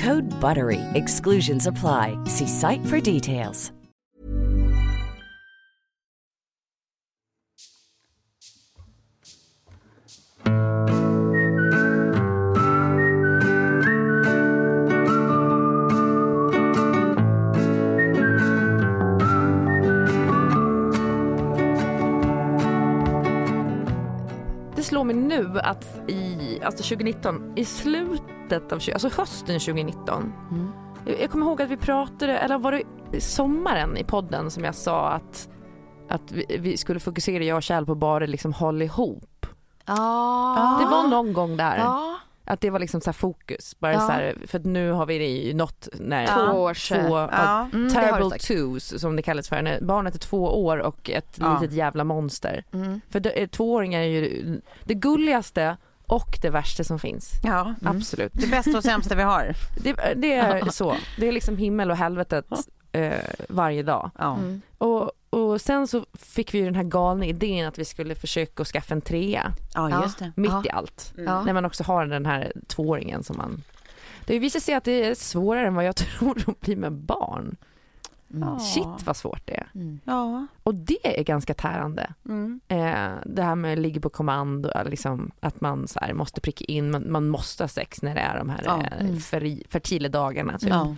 Code BUTTERY. Exclusions apply. See site for details. Det slår mig nu att i alltså 2019, i slutet av, tjugo- alltså hösten 2019. Jag, jag kommer ihåg att vi pratade, eller var det sommaren i podden som jag sa att, att vi, vi skulle fokusera, jag och Kjell, på bara liksom håll ihop. Ja. Det var någon gång där. Ja. Att det var liksom så fokus. Bara Ja. så här, för nu har vi det ju nått när Två års... två, Ja. Mm, terrible twos som det kallas för. När barnet är två år och ett Ja. litet jävla monster. Mm. För det, tvååringar är ju det gulligaste och det värsta som finns. Ja, Absolut. det bästa och sämsta vi har. Det, det är så. Det är liksom himmel och helvetet eh, varje dag. Ja. Mm. Och, och sen så fick vi ju den här galna idén att vi skulle försöka skaffa en trea ja, just det. mitt Ja. i allt. Ja. När man också har den här tvååringen som man... Det visar sig att det är svårare än vad jag tror att bli med barn. Mm. Shit vad svårt det är. Mm. Ja. Och det är ganska tärande. Mm. Eh, det här med att ligga på kommando, eller liksom, att man så här, måste pricka in, man, man måste ha sex när det är de här Ja. eh, Mm. feri- fertila dagarna. Typ. Ja,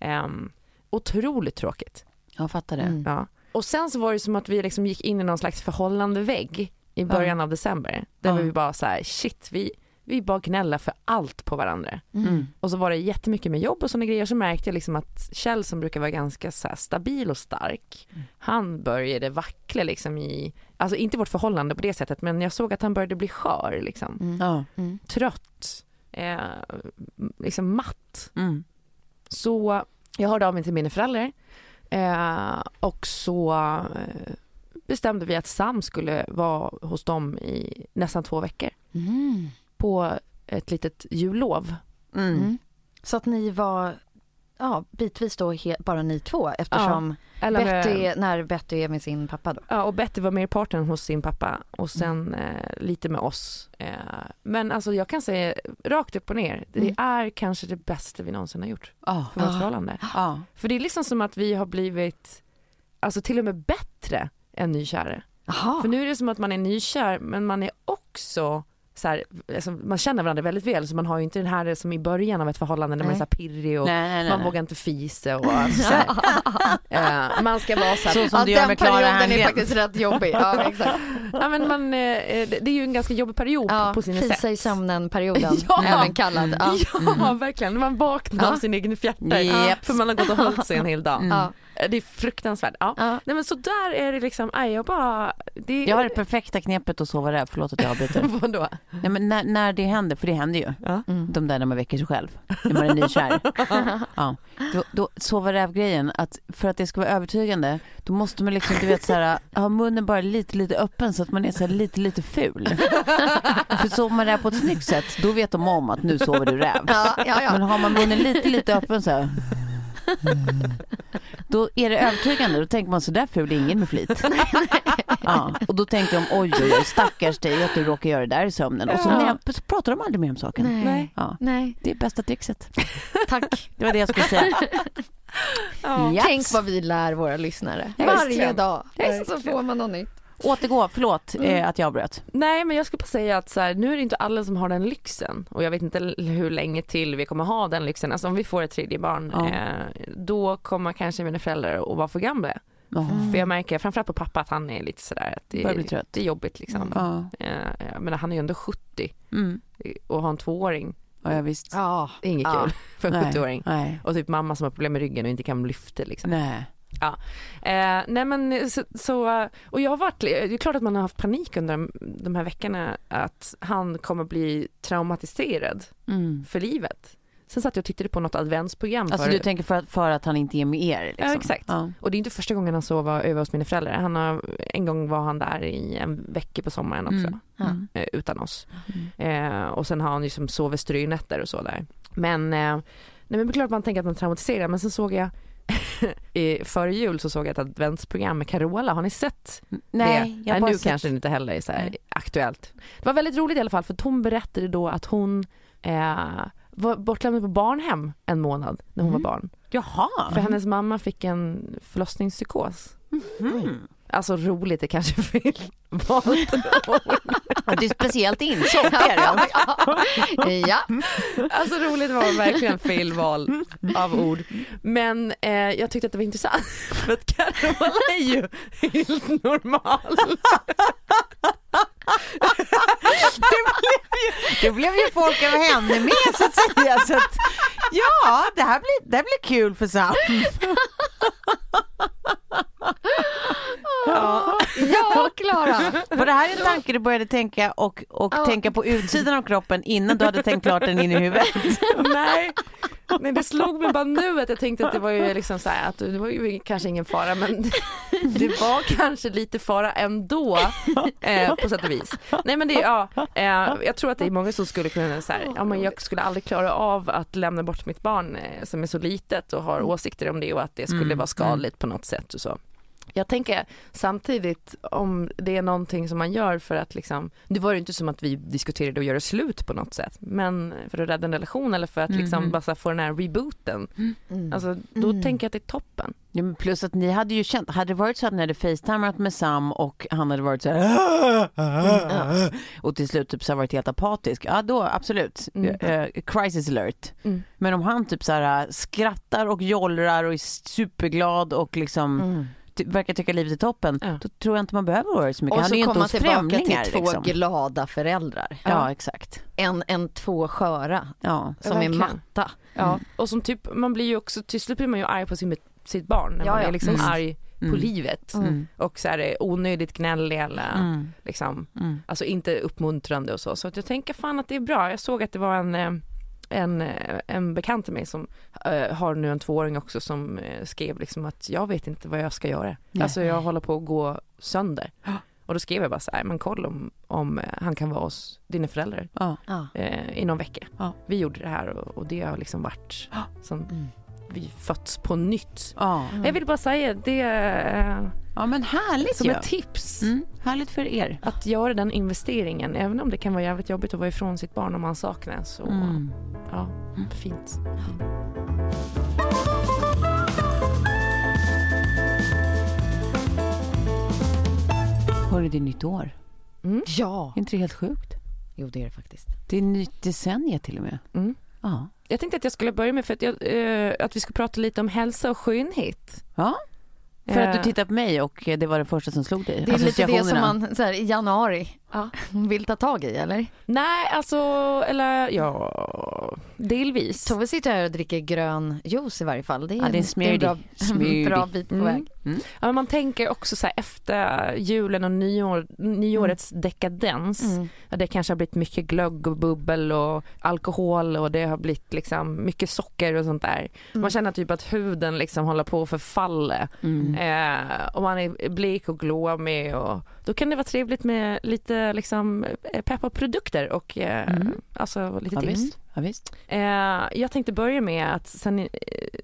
Ehm, otroligt tråkigt. jag fattar det. Mm. Ja. Och sen så var det som att vi liksom gick in i någon slags förhållande vägg i början av december. Där Ja. vi bara så här, shit, vi, vi bara gnälla för allt på varandra. Mm. Och så var det jättemycket med jobb och sådana grejer. Så märkte jag liksom att Kjell som brukar vara ganska så här stabil och stark, han började vackla liksom i, alltså inte vårt förhållande på det sättet, men jag såg att han började bli skör liksom. Mm. Mm. Trött, eh, liksom matt. Mm. Så jag hörde av mig till mina föräldrar eh, och så eh, bestämde vi att Sam skulle vara hos dem i nästan två veckor Mm. På ett litet jullov. Mm. Mm. Så att ni var ja, bitvis då bara ni två eftersom Eller med- Betty, när Betty är med sin pappa då. Ja, och Betty var med i parten hos sin pappa och sen eh, lite med oss. Eh, men alltså jag kan säga rakt upp och ner, det Mm. är kanske det bästa vi någonsin har gjort Ja. för vårt Ja. förhållande. Ja. För det är liksom som att vi har blivit, alltså till och med bättre än nykära. Jaha. För nu är det som att man är nykär men man är också så här, alltså man känner varandra väldigt väl så man har ju inte den här som i början av ett förhållande när man är så här pirrig och Nej, nej, nej. man nej. vågar inte fisa och alltså, så här, eh, man ska vara så här, Så som ja, du gör den med Clara perioden är faktiskt rätt jobbig. Ja, exakt. ja, men man, eh, det det är ju en ganska jobbig period Ja, på sina fisa sätt. i sömnen-perioden, Ja. även kallad. Ja. Ja verkligen, man vaknar av sin egen fjärta Japp. för man har gått och hållit sig en hel dag. Ja. Det är fruktansvärt. Ja. Ja. Nej men så där är det liksom, nej jag bara, det Jag har det perfekta knepet att sova räv, förlåt att jag avbryter. Vadå? Nej, men när, när det händer, för det händer ju, Ja. Mm. de där när man väcker sig själv, när man är nykär. ja. Då, då sova räv-grejen, att för att det ska vara övertygande, då måste man liksom, du vet så här, ha munnen bara lite, lite öppen så att man är så här lite, lite ful. För sover man där på ett snyggt sätt, då vet de om att nu sover du räv. Ja, ja, Men ja. har man munnen lite, lite öppen så här. Då är det övertygande. Då tänker man så där ful är ingen med flit. Ja, och då tänker de oj, oj, oj, stackars dig att du råkar göra det där i sömnen. Och så, Ja. nej, så pratar de aldrig mer om saken. Nej. Ja, Nej, det är bästa trixet. tack. Det var det jag skulle säga. Ja. Tänk vad vi lär våra lyssnare. Varje dag. Så får man något nytt. Återgå, förlåt eh, att jag avbröt. Nej men jag skulle bara säga att så här, nu är det inte alla som har den lyxen och jag vet inte hur länge till vi kommer ha den lyxen. Alltså om vi får ett tredje barn Ja. eh, då kommer kanske mina föräldrar att vara för gamla. Ja. För jag märker framförallt på pappa att han är lite sådär att det, trött. det är jobbigt liksom. Ja. Eh, jag menar han är ju ändå 70 Mm. och har en tvååring. ja, ja visst. Ja. Inget Ja. kul för en Nej, 70-åring. Nej. Och typ mamma som har problem med ryggen och inte kan lyfta liksom. Nej. Eh, nej men så, så, och jag har varit, det är klart att man har haft panik under de, de här veckorna att han kommer bli traumatiserad Mm. för livet. Sen satt jag och tittade på något adventsprogram Alltså för, du tänker för att, för att han inte är med er? Liksom. Ja, exakt. Ja. och det är inte första gången han sover över hos mina föräldrar. Han har, en gång var han där i en vecka på sommaren också. Mm. Ja. Mm. eh, utan oss. Mm. Eh, och sen har han ju som sover strynätter och så där. Men, eh, nej men det är klart att man tänker att man traumatiserar men sen såg jag i, före jul så såg jag ett adventsprogram med Carola, har ni sett Nej, det? jag Nej, nu sett- kanske det inte heller är så här aktuellt. Det var väldigt roligt i alla fall för hon berättade då att hon eh, var bortlämnad på barnhem en månad när hon Mm. var barn. Jaha. För hennes mamma fick en förlossningspsykos. Mm. Alltså roligt är kanske fel valt Det är speciellt insålt det är det. ja. Alltså roligt var verkligen fel val av ord. Men eh, jag tyckte att det var intressant för att Carola är ju helt normal. Det blev ju folk över henne med så att säga. Så att, ja, det här blir, det här blir kul för Sam. Ja. Ja, Klara. Var det här en tanke du började tänka och, och Ja. tänka på utsidan av kroppen innan du hade tänkt klart den in i huvudet? Nej. Nej det slog mig bara nu att jag tänkte att det var ju liksom så här att det var ju kanske ingen fara men det var kanske lite fara ändå eh, på sätt och vis. Nej men det ja, eh, jag tror att det är många som skulle kunna så här, ja men jag skulle aldrig klara av att lämna bort mitt barn eh, som är så litet och har åsikter om det och att det skulle Mm, vara skadligt på något sätt och så. Jag tänker samtidigt om det är någonting som man gör för att liksom, det var ju inte som att vi diskuterade att göra slut på något sätt, men för att rädda en relation eller för att liksom Mhm. bara få den här rebooten. Mm. Alltså då Mm. tänker jag att det är toppen. Ja, men plus att ni hade ju känt, hade det varit så att ni hade facetimat med Sam och han hade varit så här och till slut typ så varit helt apatisk, ja då absolut, Mm. Eh, crisis alert. Mm. Men om han typ så här skrattar och jollrar och är superglad och liksom Mm. Verkar tycka livet är toppen, Ja. då tror jag inte man behöver vara så mycket. Och så komma hos tillbaka till två liksom. glada föräldrar. Ja, exakt. En, en två sköra Ja. som är matta. Ja. Och som typ, man blir ju också, till slut blir man ju arg på sin, sitt barn när Ja, man ja. är liksom Mm. arg på Mm. livet. Mm. Och så är det onödigt gnällig eller Mm. liksom, Mm. alltså inte uppmuntrande och så. Så att jag tänker fan att det är bra. Jag såg att det var en, eh, en, eh, en bekant till mig som eh, har nu en tvååring också som eh, skrev liksom att jag vet inte vad jag ska göra. Nej. Alltså jag håller på att gå sönder. Och då skrev jag bara så här, men kolla om, om han kan vara hos dina föräldrar Ja. Eh, i någon vecka. Ja. Vi gjorde det här och, och det har liksom varit som Mm. vi fötts på nytt. Ja. Jag vill bara säga det eh, ja, men härligt som ju. ett tips. Mm. Härligt för er. Att göra den investeringen, även om det kan vara jävligt jobbigt att vara ifrån sitt barn om man saknas. Så, Mm. Ja, fint. Hörru, det är nytt år. Ja. Är inte det helt sjukt? Jo, det är det faktiskt. Det är nytt decennium till och med. Mm. Ja. Jag tänkte att jag skulle börja med för att, jag, eh, att vi ska prata lite om hälsa och skönhet. ja. För att du Eh, tittar på mig och det var det första som slog dig? Det är lite det som man så här, i januari Ja. vill ta tag i, eller? Nej, alltså, eller ja, delvis. Tove sitter här och dricker grön juice i varje fall. Det är, Ja, det är en, smoothie. bra, bra bit på Mm. väg. Ja, men man tänker också så här efter julen och nyår, nyårets dekadens. Mm. Ja, det kanske har blivit mycket glögg och bubbel och alkohol och det har blivit liksom mycket socker och sånt där. Man känner typ att huden liksom håller på att förfalla. Mm. Eh, och man är blek och glåmig och då kan det vara trevligt med lite liksom eh, pepparprodukter och eh, Mm. alltså lite Ja, tips. visst. Ja, visst. Eh, jag tänkte börja med att sen, eh,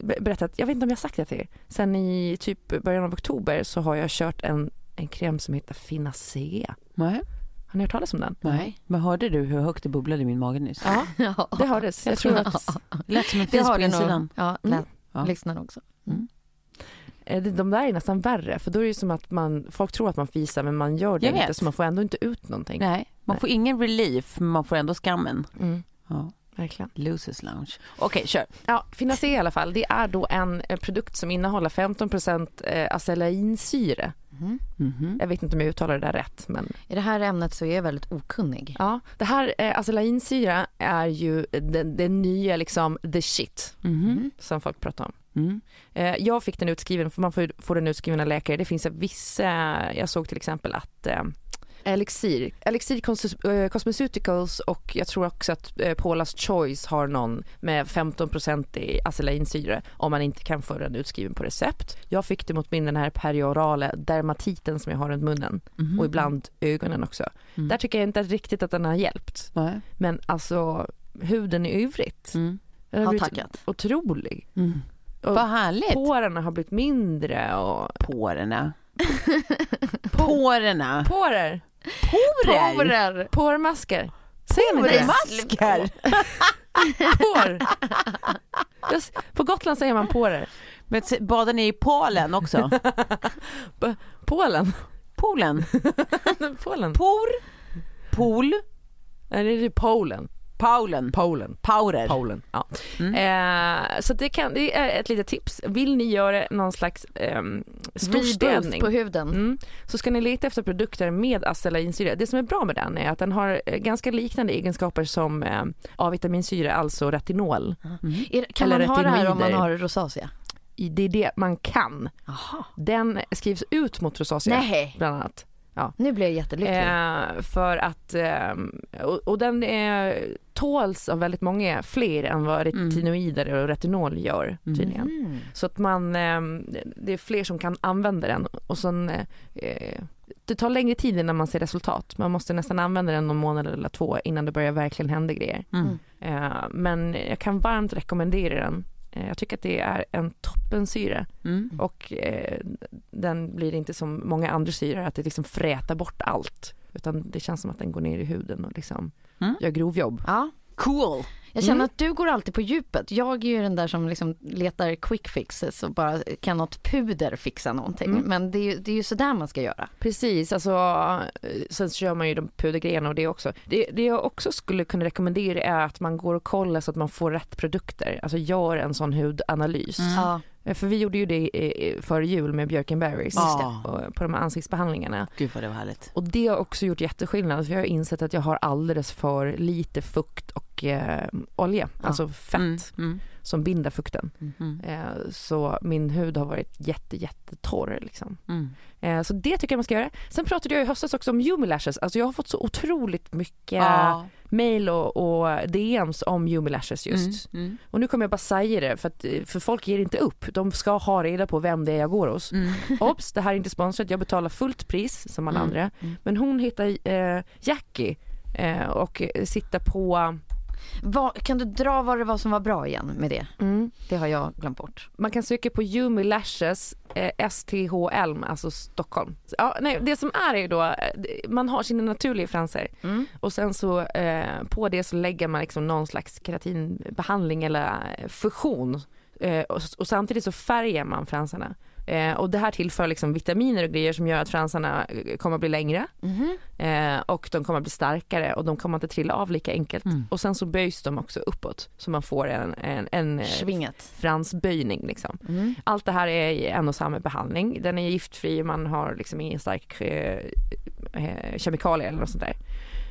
be- berätta att, jag vet inte om jag har sagt det till er, sen i typ början av oktober så har jag kört en, en kräm som heter Finacea. Nej. Har ni hört talas om den? Nej. Men hörde du hur högt det bubblade i min mage nyss? Ja, det hördes. Jag tror att Det lät som en Det fis har på insidan. Ja, Mm. lyssnarna också. det- de där är nästan värre för då är det som att man, folk tror att man fisar men man gör det Jag inte vet. så man får ändå inte ut någonting. Nej, man Nej. får ingen relief men man får ändå skammen. Mm, Ja. verkligen. Losers lounge. Okej, kör. Ja, Finacea i alla fall, det är då en eh, produkt som innehåller 15% eh, acelainsyre. Mhm. Mhm. Jag vet inte om jag uttalar det där rätt men I det här ämnet så är jag väldigt okunnig. ja. Det här eh, acelainsyra är ju den, den nya liksom the shit Mhm. som folk pratar om. Mm. Eh, jag fick den utskriven, för man får, får den utskriven av läkare. Det finns vissa, jag såg till exempel att eh, Elixir, Elixir eh, Cosmeceuticals och jag tror också att Paula's Choice har någon med 15% i acelainsyre om man inte kan få den utskriven på recept. Jag fick det mot min den här periorala dermatiten som jag har runt munnen Mhm. och ibland ögonen också. Mm. Där tycker jag inte riktigt att den har hjälpt. Nej. Men alltså huden i övrigt, Mm. har tackat. otrolig. Mm. Och Vad härligt. Pårarna har blivit mindre och Pårerna. Pårerna. Pårer! Porer. Porer! Pårmaskar. Säger ni det? Just, På Gotland säger man pårer. Men badar ni i Polen också? Polen. Polen. Polen. Por. Pol. Nej, det är Polen. Paulen. Polen. Paurer. Polen. Ja. Mm. Eh, så det, kan, det är ett litet tips. Vill ni göra någon slags Reboost storstädning på huden. Mm. Så ska ni leta efter produkter med acelainsyra. Det som är bra med den är att den har eh, ganska liknande egenskaper som eh, A-vitaminsyra, alltså retinol. Mm. Är, kan Eller man ha det här om man har rosacea? Det är det man kan. Jaha. Den skrivs ut mot rosacea Nej, bland annat. Nu blir jag jättelycklig. Eh, för att, ehm, och, och den är, tåls av väldigt många fler än vad retinoider och retinol gör tydligen. Mm. Så att man, ehm, det är fler som kan använda den och sen eh, det tar längre tid innan man ser resultat. Man måste nästan använda den någon månad eller två innan det börjar verkligen hända grejer. Mm. Eh, men jag kan varmt rekommendera den. Eh, jag tycker att det är en toppensyra Mm. och eh, den blir inte som många andra syror att det liksom frätar bort allt. Utan det känns som att den går ner i huden och liksom Mm. gör grovjobb. Ja. Cool. Jag känner Mm. att du går alltid på djupet. Jag är ju den där som liksom letar quick fixes och bara kan något puder fixa någonting. Mm. Men det är, ju, det är ju sådär man ska göra. Precis, alltså eh, sen kör man ju de pudergrejerna och det också. Det, det jag också skulle kunna rekommendera är att man går och kollar så att man får rätt produkter. Alltså gör en sån hudanalys. Mm. Ja. Eh, För vi gjorde ju det före jul med Björkenberries och- på de här ansiktsbehandlingarna. Gud vad det var härligt. Och det har också gjort jätteskillnad för jag har insett att jag har alldeles för lite fukt och eh, olja, Ja. alltså fett Mm. Mm. som binder fukten. Mm. Eh, så min hud har varit jätte, jättetorr liksom. Mm. Eh, så det tycker jag man ska göra. Sen pratade jag i höstas också om Yumi Lashes. Alltså jag har fått så otroligt mycket Ja. Mail och, och DMs om Yumi Lashes just. Mm. Och nu kommer jag bara säga det för, att, eh, för folk ger inte upp. De ska ha reda på vem det är jag går hos. Mm. Obs, det här är inte sponsrat. Jag betalar fullt pris som alla Mm. andra. Mm. Men hon hittar eh, Jackie eh, och sitter på Vad, kan du dra vad det var som var bra igen med det? Det har jag glömt bort. Man kan söka på Yumi Lashes eh, STHL, alltså Stockholm. Ja, nej, det som är är då, eh, man har sina naturliga fransar Mm. och sen så eh, på det så lägger man liksom någon slags keratinbehandling eller eh, fusion eh, och, och samtidigt så färgar man fransarna. Eh, och det här tillför liksom vitaminer och grejer som gör att fransarna eh, kommer att bli längre Mhm. eh, och de kommer att bli starkare och de kommer inte trilla av lika enkelt. Mm. Och sen så böjs de också uppåt så man får en, en, en eh, Svinget. fransböjning liksom. Mm. Allt det här är i en och samma behandling. Den är giftfri, man har liksom ingen stark eh, eh, kemikalier eller något sånt där.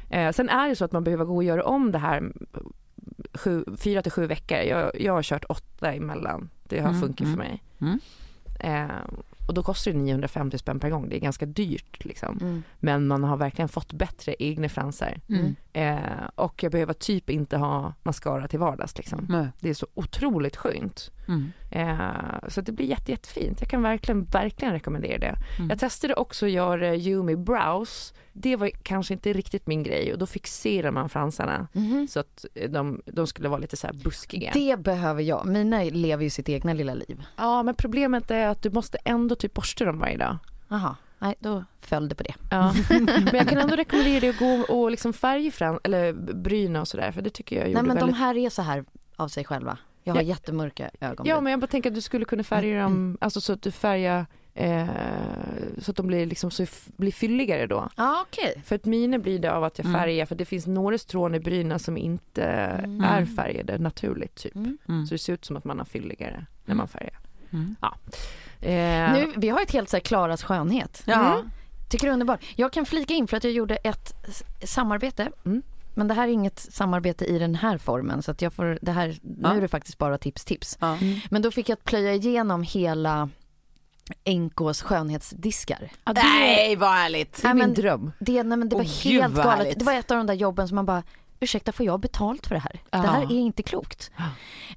Eh, sen är det så att man behöver gå och göra om det här sju, fyra till sju veckor. Jag, jag har kört åtta emellan. Det har Mm, funkat mm. för mig. Mm. Eh, och då kostar det 950 spänn per gång. Det är ganska dyrt liksom. Mm. Men man har verkligen fått bättre egna fransar. Mm. Eh, och jag behöver typ inte ha mascara till vardags liksom. Det är så otroligt skönt. Mm. Eh, så det blir jätte, jättefint. Jag kan verkligen, verkligen rekommendera det. Jag testade också att göra Yumi Brows. Det var kanske inte riktigt min grej och då fixerar man fransarna så att de, de skulle vara lite så buskiga. Det behöver jag. Mina lever ju sitt egna lilla liv. Ja men problemet är att du måste ändå typ borsta dem varje dag. Jaha, nej då föll det på det. Ja. men jag kan ändå rekommendera dig att gå och liksom färgfran eller bryna och sådär för det tycker jag gjorde Nej men väldigt de här är så här av sig själva. Jag har Ja. jättemörka ögon. Ja men jag bara tänker att du skulle kunna färga dem, alltså så att du färgar eh, så att de blir liksom så blir fylligare då. Ja okej. För att mina blir det av att jag Mm. färgar för det finns några strån i bryna som inte Mm. är färgade naturligt typ. Mm. Mm. Så det ser ut som att man har fylligare när man färgar. Mm. Ja. Eh, Nu, vi har ett helt så här Klaras skönhet. Ja. Mm. Tycker det är underbart. Jag kan flika in för att jag gjorde ett samarbete. Mm. Men det här är inget samarbete i den här formen så att jag får, det här, Ja. nu är det faktiskt bara tips tips. Ja. Men då fick jag plöja igenom hela NKs skönhetsdiskar. ja, det, Nej vad härligt. det är min dröm. Det, nej, men det var gud, helt galet. härligt. Det var ett av de där jobben som man bara ursäkta får jag betalt för det här? Ja. Det här är inte klokt.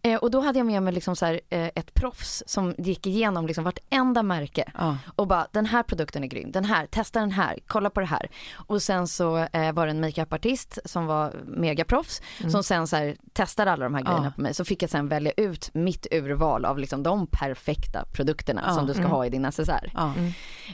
Eh, och då hade jag med mig liksom så här, eh, ett proffs som gick igenom liksom vartenda märke Ja. och bara den här produkten är grym, den här, testa den här, kolla på det här. Och sen så eh, var det en makeupartist som var megaproffs som sen så här, testade alla de här grejerna Ja. på mig. Så fick jag sen välja ut mitt urval av liksom de perfekta produkterna Ja. som du ska ha i din necessär. Ja.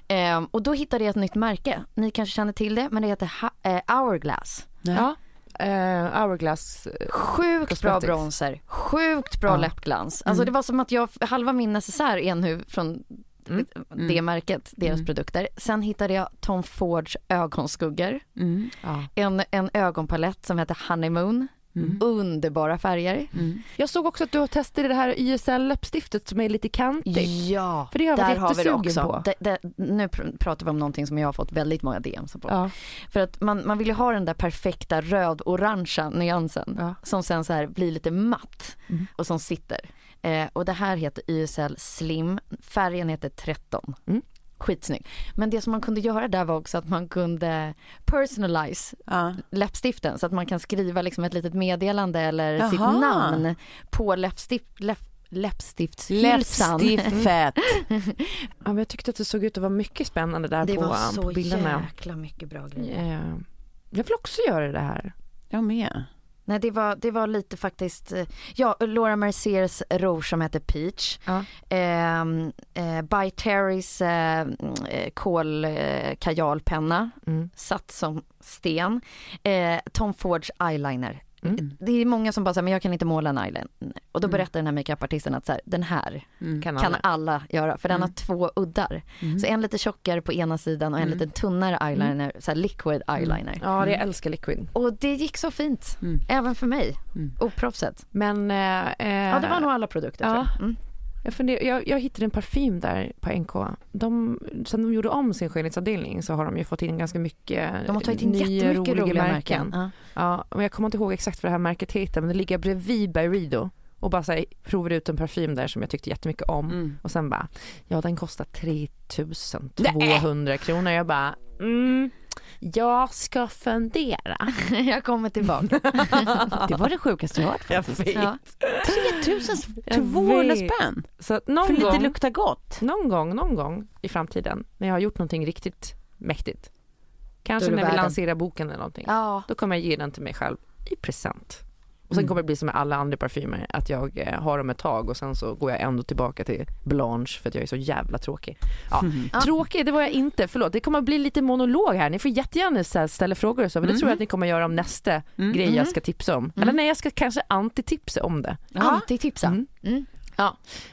Ehm, och då hittade jag ett nytt märke. Ni kanske känner till det, men det heter ha- eh, Hourglass. Ja. Eh, hourglass. Sjukt bra bronzer, sjukt bra Ja. läppglans. Alltså det var som att jag, halva min necessär är nu från Mm. det märket, deras produkter. Sen hittade jag Tom Fords ögonskuggor, Mm. Ja. en, en ögonpalett som heter Honeymoon. Mm. Underbara färger. Mm. Jag såg också att du har testat det här YSL läppstiftet som är lite kantigt. Ja, För det har jag varit där har vi det också. på. Det, det, nu pr- pratar vi om någonting som jag har fått väldigt många DMs på. Ja. För att man, man vill ju ha den där perfekta röd-orangea nyansen Ja. som sen så här blir lite matt Mm. och som sitter. Eh, och det här heter YSL Slim, färgen heter 13. Mm. Skitsnygg. Men det som man kunde göra där var också att man kunde personalize Ja. läppstiften så att man kan skriva liksom ett litet meddelande eller sitt Jaha. namn på läppstift, läpp, läppstiftshylsan. Läppstiftet. Ja, men jag tyckte att det såg ut att vara mycket spännande där Det på, var på så bilderna. jäkla mycket bra grejer. Eh, jag vill också göra det här. Jag med. Nej det var, det var lite faktiskt, eh, ja Laura Merciers rouge som heter Peach. Ja. Eh, eh, By Terrys eh, eh, kol eh, kajalpenna, Mm. satt som sten. Eh, Tom Fords eyeliner. Mm. Det är många som bara säger men jag kan inte måla en eyeliner. Och då Mm. berättar den här makeupartisten att så här, den här Mm. Kan kan alla. alla göra för den har Mm. två uddar. Mm. Så en lite tjockare på ena sidan och en lite tunnare eyeliner, så här liquid eyeliner. Ja, det jag älskar liquid. Och det gick så fint, även för mig, Mm. oproffset. Men eh, eh, Ja det var nog alla produkter ja. tror jag. Jag, funder, jag, jag hittade en parfym där på NK. De, sen de gjorde om sin skönhetsavdelning så har de ju fått in ganska mycket De har tagit in nya jättemycket roliga, märken. Ja. Ja, och jag kommer inte ihåg exakt vad det här märket heter men det ligger bredvid Byredo och bara så här, provar ut en parfym där som jag tyckte jättemycket om Mm. och sen bara, ja den kostar 3200 kronor. Jag bara, mm, jag ska fundera. jag kommer tillbaka. Det var det sjukaste jag hört faktiskt. Ja. 3200 vet. spänn Så att någon för lite gång, lukta gott. någon gång, någon gång i framtiden när jag har gjort någonting riktigt mäktigt. Kanske när vi lanserar boken eller någonting. ja. Då kommer jag ge den till mig själv i present. Och sen Mm. kommer det bli som med alla andra parfymer, att jag eh, har dem ett tag och sen så går jag ändå tillbaka till Blanche för att jag är så jävla tråkig. Ja, Mm. Ja. Tråkig, det var jag inte, förlåt. Det kommer att bli lite monolog här. Ni får jättegärna ställa frågor och så, men det Mm. tror jag att ni kommer göra om nästa Mm. grej jag ska tipsa om. Mm. Eller nej, jag ska kanske antitipsa om det. Antitipsa. Mm. Mm.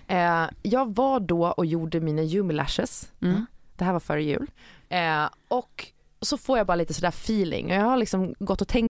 Eh, jag var då och gjorde mina Yumi Lashes. Mm. Det här var före jul. Eh, och så får jag bara lite sådär feeling. Och jag har liksom gått och tänkt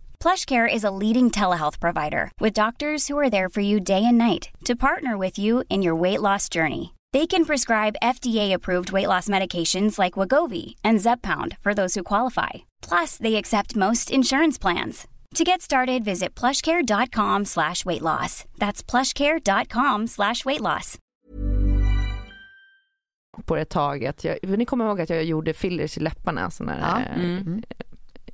PlushCare is a leading telehealth provider with doctors who are there for you day and night to partner with you in your weight loss journey. They can prescribe FDA-approved weight loss medications like Wagovi and Zepbound for those who qualify. Plus, they accept most insurance plans. To get started, visit plushcare.com slash weight loss. That's plushcare.com slash weight loss. på det taget. Jag, ni kommer ihåg att jag gjorde fillers i läpparna sån här, Ja. eh, Mm.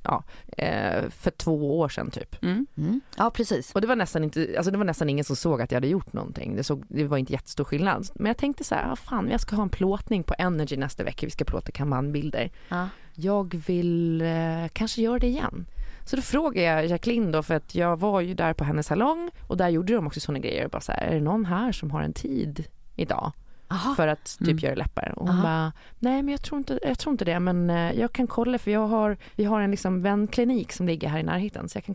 Ja, eh, för två år sedan typ. Mm. Mm. Ja precis. Och det var nästan inte, alltså det var nästan ingen som såg att jag hade gjort någonting. Det, såg, det var inte jättestor skillnad. Men jag tänkte så här, ah, fan jag ska ha en plåtning på Energy nästa vecka. Vi ska plåta kampanjbilder. Ja. Jag vill eh, kanske göra det igen. Så då frågade jag Jacqueline då för att jag var ju där på hennes salong och där gjorde de också sådana grejer. Bara så här, är det någon här som har en tid idag? Aha. för att typ Mm. göra läppar. Och hon Aha. bara, nej men jag tror, inte, jag tror inte det men eh, jag kan kolla för jag har, vi har en liksom vänklinik som ligger här i närheten så jag kan,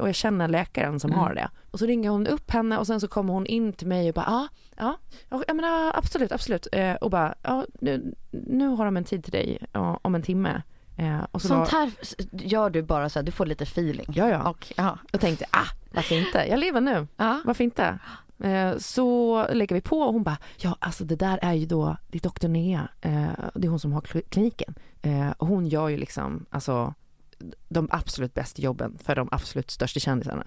och jag känner läkaren som Mm. har det. Och så ringer hon upp henne och sen så kommer hon in till mig och bara, ja, ja, ja jag menar, absolut, absolut. Eh, och bara, ja nu, nu har de en tid till dig ja, om en timme. Eh, och så Sånt här gör du bara så att du får lite feeling. Ja, ja. Och, ja. jag tänkte, ah, varför inte? Jag lever nu. Ja. Varför inte? Eh, Så lägger vi på och hon bara, ja alltså det där är ju då, det är doktor Nea, eh, det är hon som har kl- kliniken. Eh, Och hon gör ju liksom, alltså de absolut bästa jobben för de absolut största kändisarna.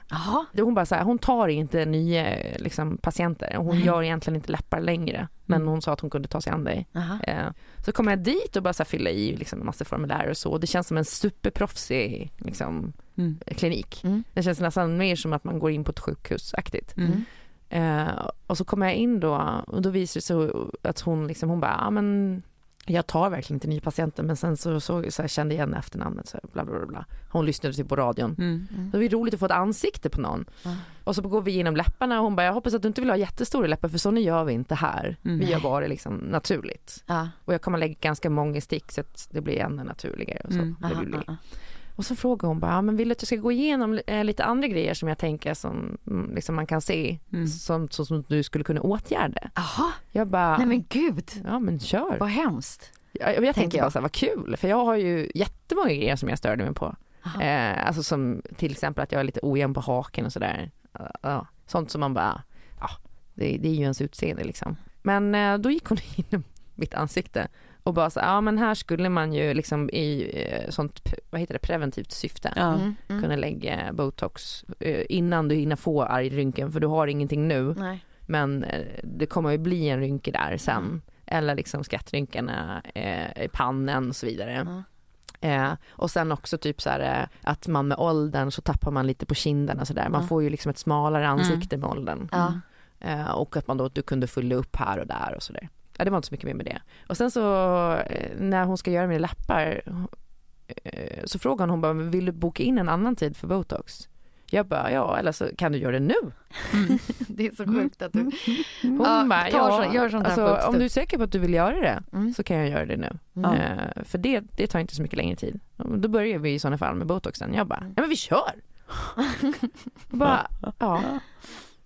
Det- Hon bara så här, hon tar inte nya liksom, patienter, hon Nej. gör egentligen inte läppar längre. Men Mm. hon sa att hon kunde ta sig an dig. Eh, Så kommer jag dit och bara så här, fylla i liksom, en massa formulär och så. Det känns som en superproffsig liksom, Mm. klinik. Mm. Det känns nästan mer som att man går in på ett sjukhusaktigt. Mm. Eh, och så kommer jag in då och då visar det sig att hon liksom, hon bara, ja men jag tar verkligen inte nya patienter men sen så, så, så jag kände igen efternamnet så bla bla bla. Hon lyssnade typ på radion. Mm. Det var roligt att få ett ansikte på någon. Ja. Och så går vi igenom läpparna och hon bara, jag hoppas att du inte vill ha jättestora läppar för sådana gör vi inte här. Mm. Vi gör bara liksom naturligt. Och jag kommer lägga ganska många stick så att det blir ännu naturligare. Och så. Mm. Det blir-. Och så frågar hon bara, ja, men vill du att jag ska gå igenom eh, lite andra grejer som jag tänker som mm, liksom man kan se Mm. som, så som du skulle kunna åtgärda? Jaha. Jag bara, Nej men gud. ja men kör. Vad hemskt. Jag, jag tänkte jag. bara så här, vad kul, för jag har ju jättemånga grejer som jag störde mig på. Eh, alltså som till exempel att jag är lite ojämn på haken och sådär. Ja, sånt som man bara, ja, det, det är ju ens utseende liksom. Men eh, då gick hon in i mitt ansikte och bara så ja men här skulle man ju liksom i eh, sånt, vad heter det, preventivt syfte. Mm. Mm. kunna lägga botox eh, innan du hinner få argrynken för du har ingenting nu Nej. men eh, det kommer ju bli en rynke där sen. Eller liksom skrattrynkorna eh, i pannan och så vidare. Ja. Eh, och sen också typ så här eh, att man med åldern så tappar man lite på kinderna sådär. Man får ju liksom ett smalare ansikte med åldern. Ja. Eh, och att man då du kunde fylla upp här och där och sådär. Ja, det var inte så mycket mer med det. Och sen så eh, när hon ska göra mina läppar eh, så frågar hon bara, vill du boka in en annan tid för botox? Jag bara, ja eller så kan du göra det nu. Det är så sjukt att du... Hon Ja, bara, ja, så- gör sånt här alltså, om du är säker på att du vill göra det Mm. så kan jag göra det nu. Mm. Eh, för det, det tar inte så mycket längre tid. Då börjar vi i sådana fall med botoxen. Jag bara, Mm. ja men vi kör! Bara, ja.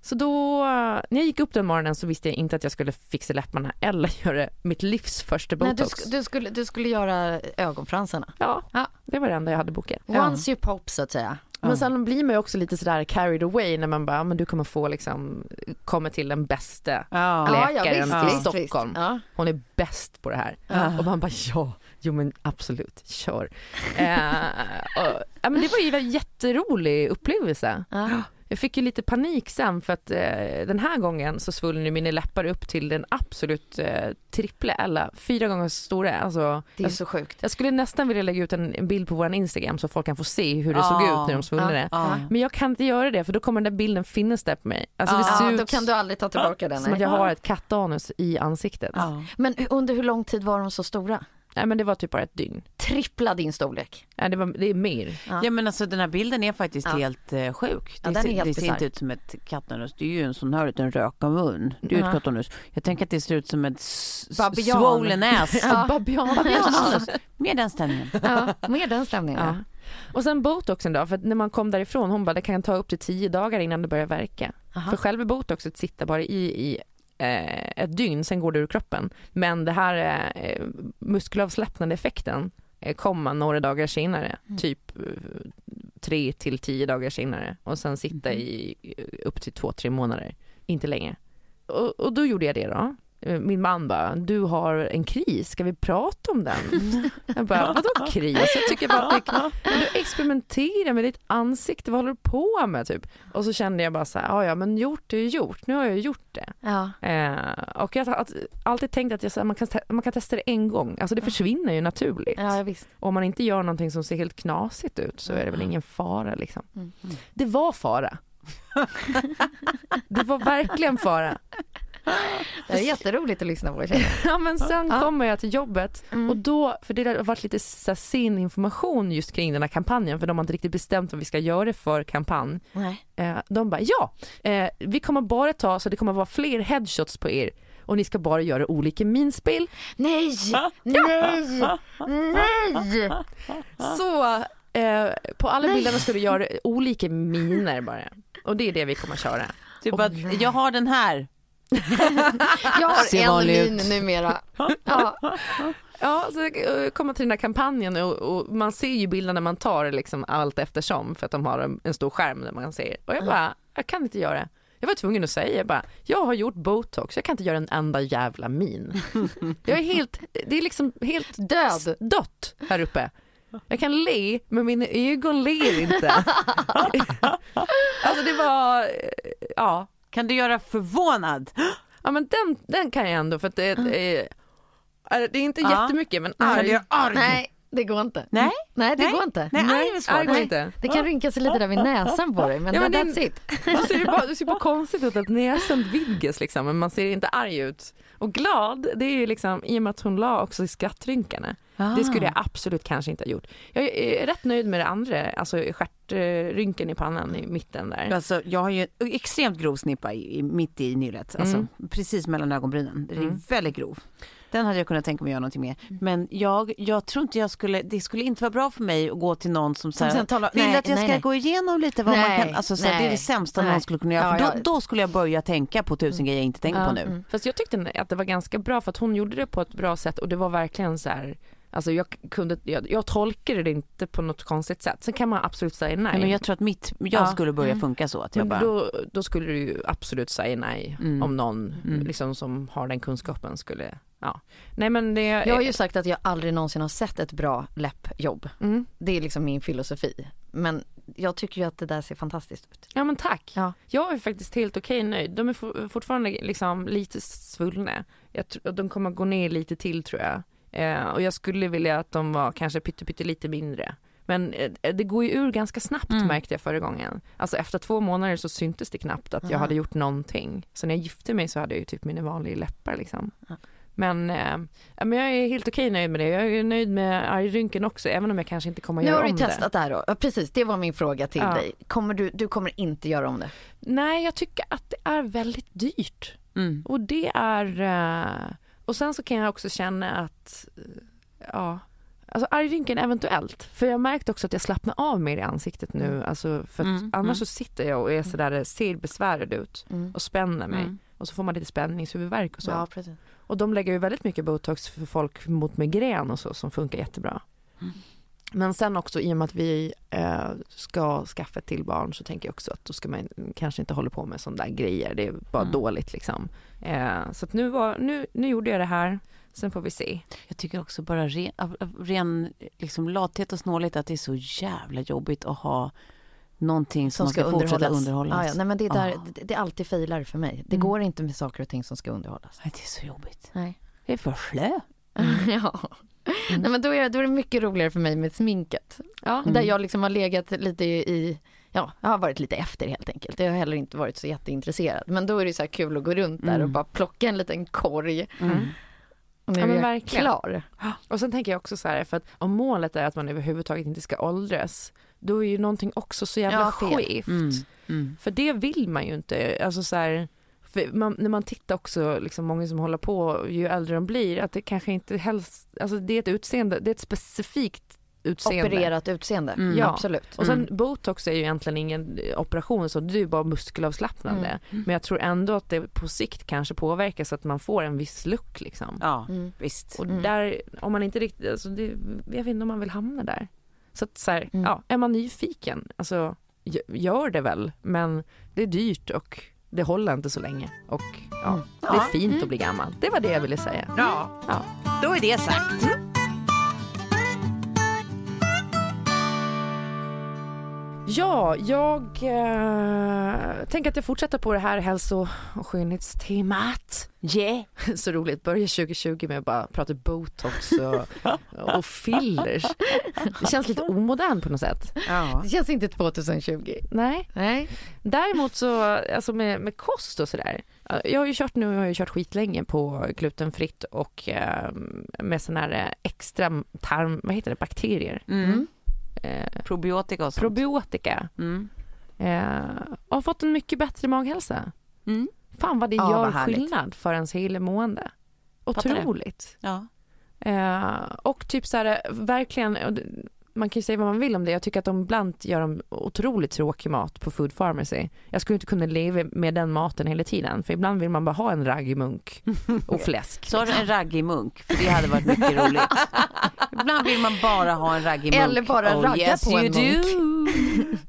Så då, när jag gick upp den morgonen så visste jag inte att jag skulle fixa läpparna eller göra mitt livs första Nej, du, botox. sk- du, skulle, du skulle göra ögonfransarna. Ja, Ja. det var det enda jag hade bokat. Once you pop så att säga. Men sen blir man ju också lite sådär carried away när man bara, men du kommer få liksom, komma till den bästa Ja. Ja, ja, läkaren visst, i visst, Stockholm. visst. Ja. Hon är bäst på det här. Ja. Och man bara ja, jo men absolut, kör. eh, och, ja, men det var ju en jätterolig upplevelse. Ja. Jag fick ju lite panik sen för att eh, den här gången så svullnade ju mina läppar upp till den absolut eh, triple eller fyra gånger så stora. Alltså, Det är jag, så sjukt. jag skulle nästan vilja lägga ut en, en bild på vår Instagram så folk kan få se hur det såg ut när de svullnade. Ja. Men jag kan inte göra det för då kommer den där bilden finnas där på mig. Alltså det ser ut då kan du aldrig ta tillbaka den. som att jag har ett kattanus i ansiktet. Men under hur lång tid var de så stora? Nej men det var typ bara ett dygn. Trippla din storlek. Nej, det, var, det är mer. Ja. Ja men alltså den här bilden är faktiskt Ja. helt eh, sjuk. Ja, Det, den är ser, helt det ser inte ut som ett kattanus, det är ju en sån här liten röka mun. Det är ju Ja. ett kattanus. Jag tänker att det ser ut som ett Babian. swollen ass. Ja. Babian. Babiananus. Med den stämningen. Ja, med den stämningen. Ja. Och sen botoxen då, för när man kom därifrån hon bara det kan ta upp till tio dagar innan det börjar verka. Aha. För själva botoxet sitter bara i, i ett dygn, sen går det ur kroppen. Men det här eh, muskelavslappnande effekten eh, kommer några dagar senare, Mm. typ eh, tre till tio dagar senare och sen sitta i eh, upp till två, tre månader, inte längre. Och, och då gjorde jag det då. Eh, Min man bara, du har en kris, ska vi prata om den? Jag bara, vadå kris? Jag tycker bara att det, du experimenterar med ditt ansikte, vad håller du på med typ? Och så kände jag bara så här, "Ja, men gjort är ju gjort, nu har jag gjort det. Ja. Eh, och jag har alltid tänkt att jag, här, man, kan, man kan testa det en gång, alltså det försvinner ju naturligt. ja, visst. Om man inte gör någonting som ser helt knasigt ut så är det väl ingen fara liksom. Mm. Det var fara. det var verkligen fara. Det är jätteroligt att lyssna på. jag. Ja men sen Ja. kommer jag till jobbet Mm. och då, för det har varit lite så sen information just kring den här kampanjen för de har inte riktigt bestämt vad vi ska göra för kampanj. Nej. Eh, de bara ja, eh, vi kommer bara ta så det kommer vara fler headshots på er och ni ska bara göra olika minspel. Nej! Nej! Nej! Så eh, på alla bilderna ska du göra olika miner bara. Och det är det vi kommer köra. Typ att jag har den här. Jag har en min numera. Ja. Ja, så kommer till den här kampanjen och, och man ser ju bilderna man tar liksom allt eftersom för att de har en, en stor skärm där man ser. Och jag bara, jag kan inte göra det. Jag var tvungen att säga bara, jag har gjort botox, jag kan inte göra en enda jävla min. Jag är helt, det är liksom helt Död. dött här uppe. Jag kan le, men mina ögon ler inte. alltså det var, ja. Kan du göra förvånad? Ja men den, den kan jag ändå för att det, är- är, det är inte Ja. jättemycket men Kan du arg. göra arg? Nej, det går inte. Nej. Nej, det Nej. går inte. Nej, arg är väl svårt. Nej. inte. Det kan rynka sig lite där vid näsan på dig, men, Ja, men that's det- it. Då ser det, bara, det ser bara konstigt ut att näsan vidgas liksom, men man ser inte arg ut. Och glad, det är ju liksom i och med att hon la också i skrattrynkarna. Det skulle jag absolut kanske inte ha gjort. Jag är rätt nöjd med det andra, alltså stjärtrynken i pannan i mitten där. Alltså, jag har ju en extremt grov snippa i, i, mitt i nyllet, alltså, Mm. precis mellan ögonbrynen. Den är Mm. väldigt grov. Den hade jag kunnat tänka mig att göra någonting med. Men jag, jag tror inte jag skulle, det skulle inte vara bra för mig att gå till någon som Som säger sen talar- vill nej, att jag nej, ska nej. gå igenom lite vad man kan, alltså, så här, det är det sämsta nej. någon skulle kunna göra. Ja, för ja. då, då skulle jag börja tänka på tusen grejer jag inte tänker Ja, på nu. mm. Fast jag tyckte att det var ganska bra för att hon gjorde det på ett bra sätt och det var verkligen så här Alltså jag kunde, jag, jag tolkade det inte på något konstigt sätt. Sen kan man absolut säga nej. Nej, men jag tror att mitt, jag Ja. skulle börja Mm. funka så att jag Men bara, då, då skulle du ju absolut säga nej Mm. om någon Mm. liksom, som har den kunskapen skulle, ja. Nej men det... Jag har ju sagt att jag aldrig någonsin har sett ett bra läppjobb. mm. Det är liksom min filosofi. Men jag tycker ju att det där ser fantastiskt ut. Ja men tack. Ja. Jag är faktiskt helt okej nöjd. De är for, fortfarande liksom lite svullna. Jag de kommer gå ner lite till tror jag. Eh, och jag skulle vilja att de var kanske pytte lite mindre. Men eh, det går ju ur ganska snabbt Mm. märkte jag förra gången. Alltså efter två månader så syntes det knappt att jag Aha. hade gjort någonting. Så när jag gifte mig så hade jag ju typ mina vanliga läppar liksom. Ja. Men, ja, men jag är helt okej nöjd med det. Jag är nöjd med argrynken också även om jag kanske inte kommer att Nu göra har du om ju det. testat det här då. Ja, precis, det var min fråga till Ja. dig. Kommer du, du kommer inte göra om det? Nej, jag tycker att det är väldigt dyrt. mm. Och det är, eh, och sen så kan jag också känna att, ja, alltså argrynken eventuellt. För jag märkte också att jag slappnar av mer i ansiktet nu, alltså för att Mm, annars mm. så sitter jag och är sådär, ser besvärad ut Mm. och spänner mig. Mm. Och så får man lite spänningshuvudvärk och så. Ja, precis. Och de lägger ju väldigt mycket botox för folk mot migrän och så som funkar jättebra. Mm. Men sen också i och med att vi eh, ska skaffa till barn så tänker jag också att då ska man kanske inte hålla på med sådana där grejer. Det är bara Mm. dåligt liksom. Eh, så att nu, var, nu, nu gjorde jag det här. Sen får vi se. Jag tycker också bara ren, ren liksom lathet och snålhet att det är så jävla jobbigt att ha någonting som, man ska, fortsätta underhållas. Ja, ja. Nej, men det, är där, Ah. det, det är alltid filar för mig. Det Mm. går inte med saker och ting som ska underhållas. Nej, det är så jobbigt. Nej. Det är för slö. ja. Nej, men då, är, då är det mycket roligare för mig med sminket. Ja. Där jag liksom har legat lite i, ja, jag har varit lite efter helt enkelt. Jag har heller inte varit så jätteintresserad. Men då är det så kul att gå runt där och Mm. bara plocka en liten korg. Mm. Och nu Ja, är men jag verkligen. klar. Och sen tänker jag också så här, för att om målet är att man överhuvudtaget inte ska åldras, då är ju någonting också så jävla Ja, skevt. Mm. Mm. För det vill man ju inte. Alltså så här, man, när man tittar också, liksom många som håller på, ju äldre de blir, att det kanske inte helst, alltså det är ett utseende, det är ett specifikt utseende. Opererat utseende, Mm. Ja. absolut. Och sen Mm. botox är ju egentligen ingen operation så det är ju bara muskelavslappnande. Mm. Men jag tror ändå att det på sikt kanske påverkar så att man får en viss look liksom. Ja, Mm. visst. Och Mm. där, om man inte riktigt, alltså det, jag vet inte om man vill hamna där. Så att så här, Mm. ja, är man nyfiken, alltså gör det väl, men det är dyrt och det håller inte så länge. Och ja, Mm. det är fint att bli gammal. Det var det jag ville säga. Ja, Ja. då är det sagt. Ja, jag eh, tänker att jag fortsätter på det här hälso och skönhetstemat. Yeah. Så roligt, börja 2020 med att bara prata botox och, och fillers. Det känns lite omodernt på något sätt. Ja. Det känns inte 2020. Nej, Nej. däremot så, alltså med, med kost och sådär. Jag har ju kört nu, jag har ju kört skitlänge på glutenfritt och eh, med sån här eh, extra tarm, vad heter det, bakterier. Mm. Eh, Probiotika och sånt. probiotika. mm. Eh, och har fått en mycket bättre maghälsa. Mm. Fan vad det Ja, gör vad skillnad för ens det. Otroligt. Ja. Eh, och typ så här, verkligen, och det- man kan ju säga vad man vill om det. Jag tycker att de ibland gör de otroligt tråkig mat på Food Pharmacy. Jag skulle inte kunna leva med den maten hela tiden. För ibland vill man bara ha en raggmunk och fläsk. Så har du en raggig munk, för det hade varit mycket roligt. Ibland vill man bara ha en raggig munk. Eller bara oh, ragga yes, på you en do.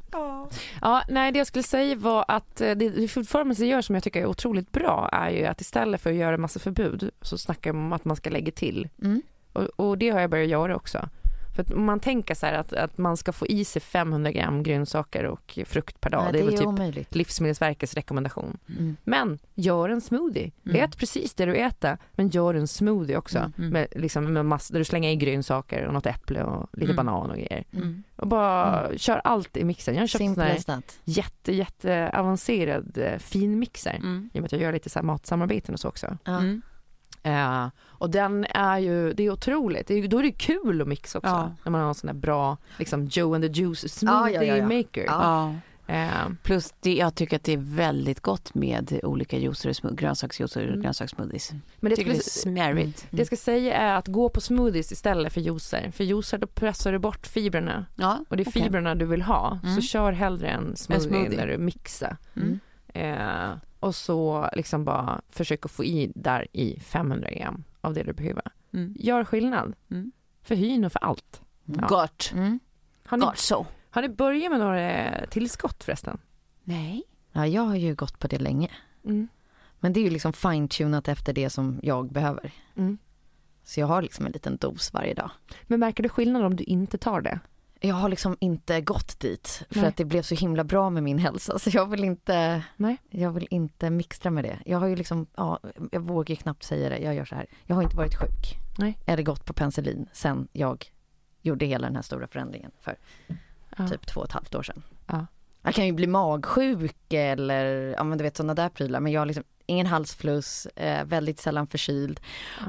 Ja, nej det jag skulle säga var att eh, det det Food Pharmacy gör som jag tycker är otroligt bra är ju att istället för att göra massa förbud så snackar de om att man ska lägga till. Mm. Och, och det har jag börjat göra också. För att om man tänker så här att, att man ska få i sig 500 gram grönsaker och frukt per dag. Nej, det är väl typ omöjligt. Livsmedelsverkets rekommendation. Mm. Men gör en smoothie. Mm. Ät precis det du äter men gör en smoothie också. Mm, mm. Med, liksom, med mass, där du slänger i grönsaker och något äpple och lite Mm. banan och grejer. Mm. Och bara kör allt i mixen. Jag har köpt sån Simple här jätte, jätte avancerad eh, finmixer. Mm. I och med att jag gör lite så här matsamarbeten och så också. Ja. Mm. Eh, och den är ju, det är otroligt. Det är, då är det kul att mixa också. Ja. När man har en sån där bra, liksom Joe and the Juice smoothie Ja, ja, ja, ja. maker. Eh, Plus det, jag tycker att det är väldigt gott med olika juicer, grönsaksjuicer och Mm. grönsakssmoothies. men det tycker det är skulle, smärigt. det jag ska säga är att gå på smoothies istället för juicer. För juicer då pressar du bort fibrerna. Ja, Och det är okej. fibrerna du vill ha. Mm. Så kör hellre en smoothie, smoothie. där du mixar. Mm. Eh, och så liksom bara försök att få i där i 500 gram av det du behöver. Mm. Gör skillnad. Mm. För hyn och för allt. Ja. Gott. Mm. Har ni, Gott så. har ni börjat med några tillskott förresten? Nej. Ja, jag har ju gått på det länge. Mm. Men det är ju liksom fine-tunat efter det som jag behöver. Mm. Så jag har liksom en liten dos varje dag. Men märker du skillnad om du inte tar det? Jag har liksom inte gått dit för Nej. att det blev så himla bra med min hälsa så jag vill inte, Nej. jag vill inte mixtra med det. Jag har ju liksom, ja, jag vågar ju knappt säga det, jag gör så här. Jag har inte varit sjuk. Nej. Eller gått på penicillin sen jag gjorde hela den här stora förändringen för Ja. typ två och ett halvt år sedan. Ja. Jag kan ju bli magsjuk eller, ja men du vet sådana där prylar men jag har liksom ingen halsfluss, eh, väldigt sällan förkyld.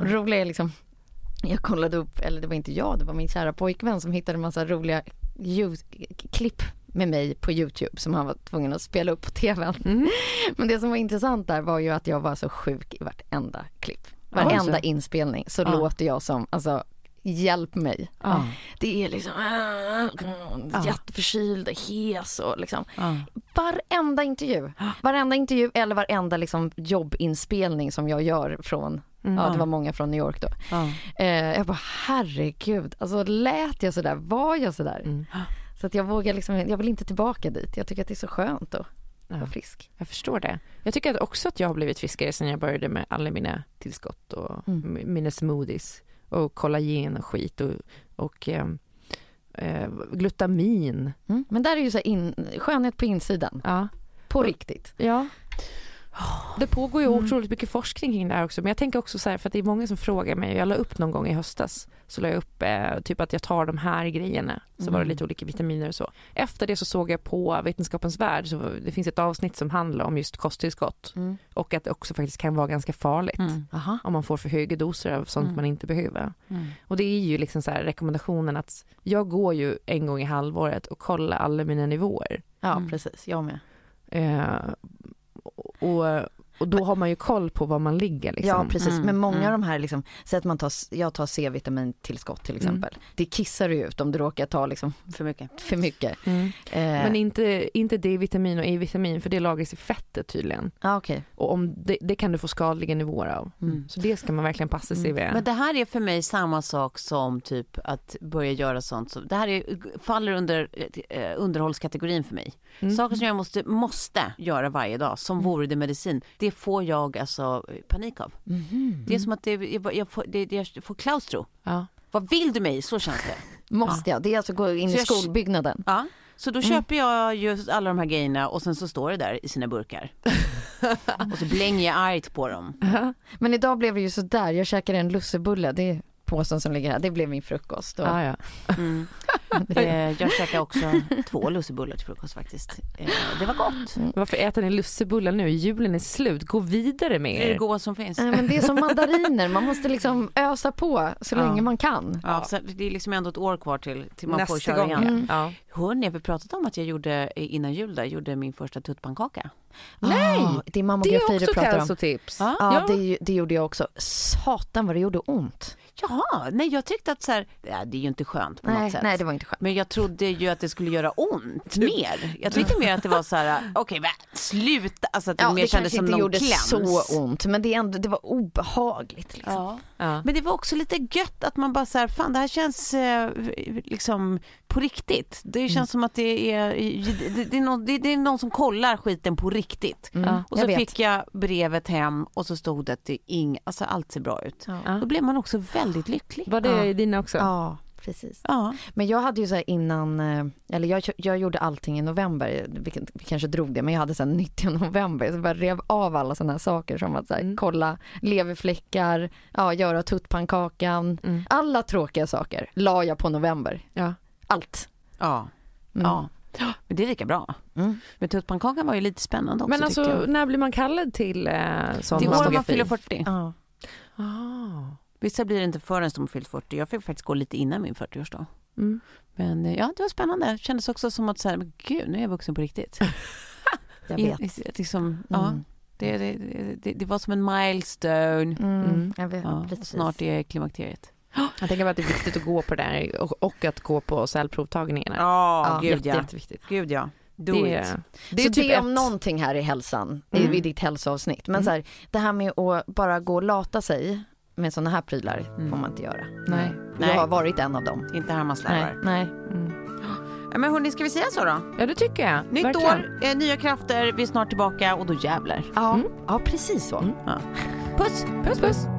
Det roliga är liksom, jag kollade upp, eller det var inte jag, det var min kära pojkvän som hittade en massa roliga klipp med mig på Youtube som han var tvungen att spela upp på tvn. Mm. Men det som var intressant där var ju att jag var så sjuk i vartenda klipp. Varenda så. inspelning så Ja. låter jag som, alltså hjälp mig. Ja. Det är liksom äh, jätteförkyld, hes och liksom Ja. varenda intervju. Varenda intervju eller varenda liksom jobbinspelning som jag gör från, Mm. ja det var många från New York då. Ja. Eh, jag bara herregud, alltså lät jag sådär, var jag sådär? Mm. Så att jag vågar liksom, jag vill inte tillbaka dit. Jag tycker att det är så skönt att Ja. vara frisk. Jag förstår det. Jag tycker att också att jag har blivit friskare sen jag började med alla mina tillskott och Mm. mina smoothies och kollagen och skit och, och ehm, eh, glutamin. Mm. Men där är ju så in, skönhet på insidan, Ja. på riktigt. Ja. Det pågår ju Mm. otroligt mycket forskning kring det här också men jag tänker också så här för att det är många som frågar mig, jag la upp någon gång i höstas så la jag upp eh, typ att jag tar de här grejerna så var det Mm. lite olika vitaminer och så. Efter det så såg jag på Vetenskapens Värld så det finns ett avsnitt som handlar om just kosttillskott Mm. och att det också faktiskt kan vara ganska farligt Mm. Om man får för höga doser av sånt Mm. man inte behöver. Mm. Och det är ju liksom så här rekommendationen att jag går ju en gång i halvåret och kollar alla mina nivåer. Ja, Mm. precis. Jag med. Eh, och, och då har man ju koll på var man ligger. Liksom. Ja, precis. Mm, Men många mm. av de här, liksom, säg att man tar, jag tar C-vitamintillskott till exempel. Det kissar du ut om du råkar ta liksom För mycket. för mycket. Mm. Eh, Men inte, inte D-vitamin och E-vitamin för det lagras i fettet tydligen. ja, okej. Och om det, det kan du få skadliga nivåer av. Mm. Så det ska man verkligen passa sig vid. Men det här är för mig samma sak som typ att börja göra sånt. som- Det här är, faller under eh, underhållskategorin för mig. Mm. Saker som jag måste, måste göra varje dag, som vore det medicin. Det får jag alltså panik av. Mhm. Det är som att det, jag, jag, får, det, jag får klaustro. Ja. Vad vill du mig? Så känns det. Måste jag? Det är alltså gå in Så i skolbyggnaden. Ja. Så då köper jag ju alla de här grejerna och sen så står det där i sina burkar. och så blänger jag argt på dem. Men idag blev det ju så där. jag käkade en lussebulle, det påsen som ligger här, det blev min frukost. Och, Ja, ja. Mm. Eh, jag käkade också två lussebullar till frukost faktiskt. Eh, det var gott. Varför äter ni lussebullar nu? Julen är slut. Gå vidare med Det är det er. goda som finns. Nej, men det är som mandariner, man måste liksom ösa på så Ja. länge man kan. Ja, så det är liksom ändå ett år kvar till, till man får Nästa köra gång. igen. Mm. Ja. Hörni, jag har pratat om att jag gjorde eh, innan jul där, gjorde min första tuttpannkaka. Nej! Ah, det är Det är mammografi också du ett pratar om. Ja, Ja. Det, det gjorde jag också. Satan vad det gjorde ont. Jaha, nej jag tyckte att så här, ja, det är ju inte skönt på Nej, något sätt. nej, det var inte skönt. Men jag trodde ju att det skulle göra ont mer. Jag tyckte mer att det var så här, okej men sluta, alltså att det Ja, mer det kändes kanske som inte någon gjorde kläms. så ont, men det, är ändå, det var obehagligt. Liksom. Ja. Ja. Men det var också lite gött att man bara så här, fan det här känns eh, liksom på riktigt. Det känns som att det är, det, det, är någon, det, det är någon som kollar skiten på riktigt. Mm, Ja, Och jag så vet. fick jag brevet hem och så stod det att det är ing, alltså allt ser bra ut. Då blev man också väldigt lycklig. Var det Ja. i dina också? Ja, precis. Ja. Men jag hade ju så här innan, eh, eller jag, jag gjorde allting i november, vi, vi kanske drog det, men jag hade sen 90 november, så jag bara rev av alla sådana här saker som att så här, Mm. kolla leverfläckar, ja, göra tuttpannkakan, Mm. alla tråkiga saker la jag på november. Ja. Allt. Ja. Mm. ja. Men det är lika bra. Mm. Men tuttpannkakan var ju lite spännande också Men alltså jag. när blir man kallad till eh, sån Det år man fyller 40. Ja. Ah. Vissa blir det inte förrän de fyllt 40. Jag fick faktiskt gå lite innan min 40-årsdag. Mm. Men eh, ja, det var spännande. Det kändes också som att så här, men gud, nu är jag vuxen på riktigt. Jag vet. i- liksom, ja, Mm. det, det, det, det var som en milestone. Mm. Mm. Jag vet, Ja, precis. snart är klimakteriet. Jag tänker bara att det är viktigt att gå på det där och, och att gå på cellprovtagningarna. Ja, Ja, gud Jätte, ja. jätteviktigt. Gud ja. Do Det, it. är- det är så typ det är om ett- någonting här i hälsan, Mm. i, i ditt hälsoavsnitt. Men Mm. så här, det här med att bara gå och lata sig med sådana här prylar Mm. får man inte göra. Nej. Nej. Jag har varit en av dem. Inte här man slarvar. Nej. Mm. Ja, men hörni, ska vi säga så då? Ja det tycker jag. Nytt Verkligen. år, eh, nya krafter, vi är snart tillbaka och då jävlar. Ja, Mm. ja precis så. Mm. Puss! Puss puss. Producerat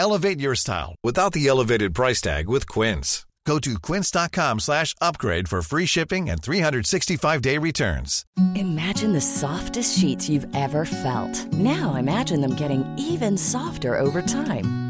Elevate your style without the elevated price tag with Quince. Go to quince.com slash upgrade for free shipping and 365-day returns. Imagine the softest sheets you've ever felt. Now imagine them getting even softer over time.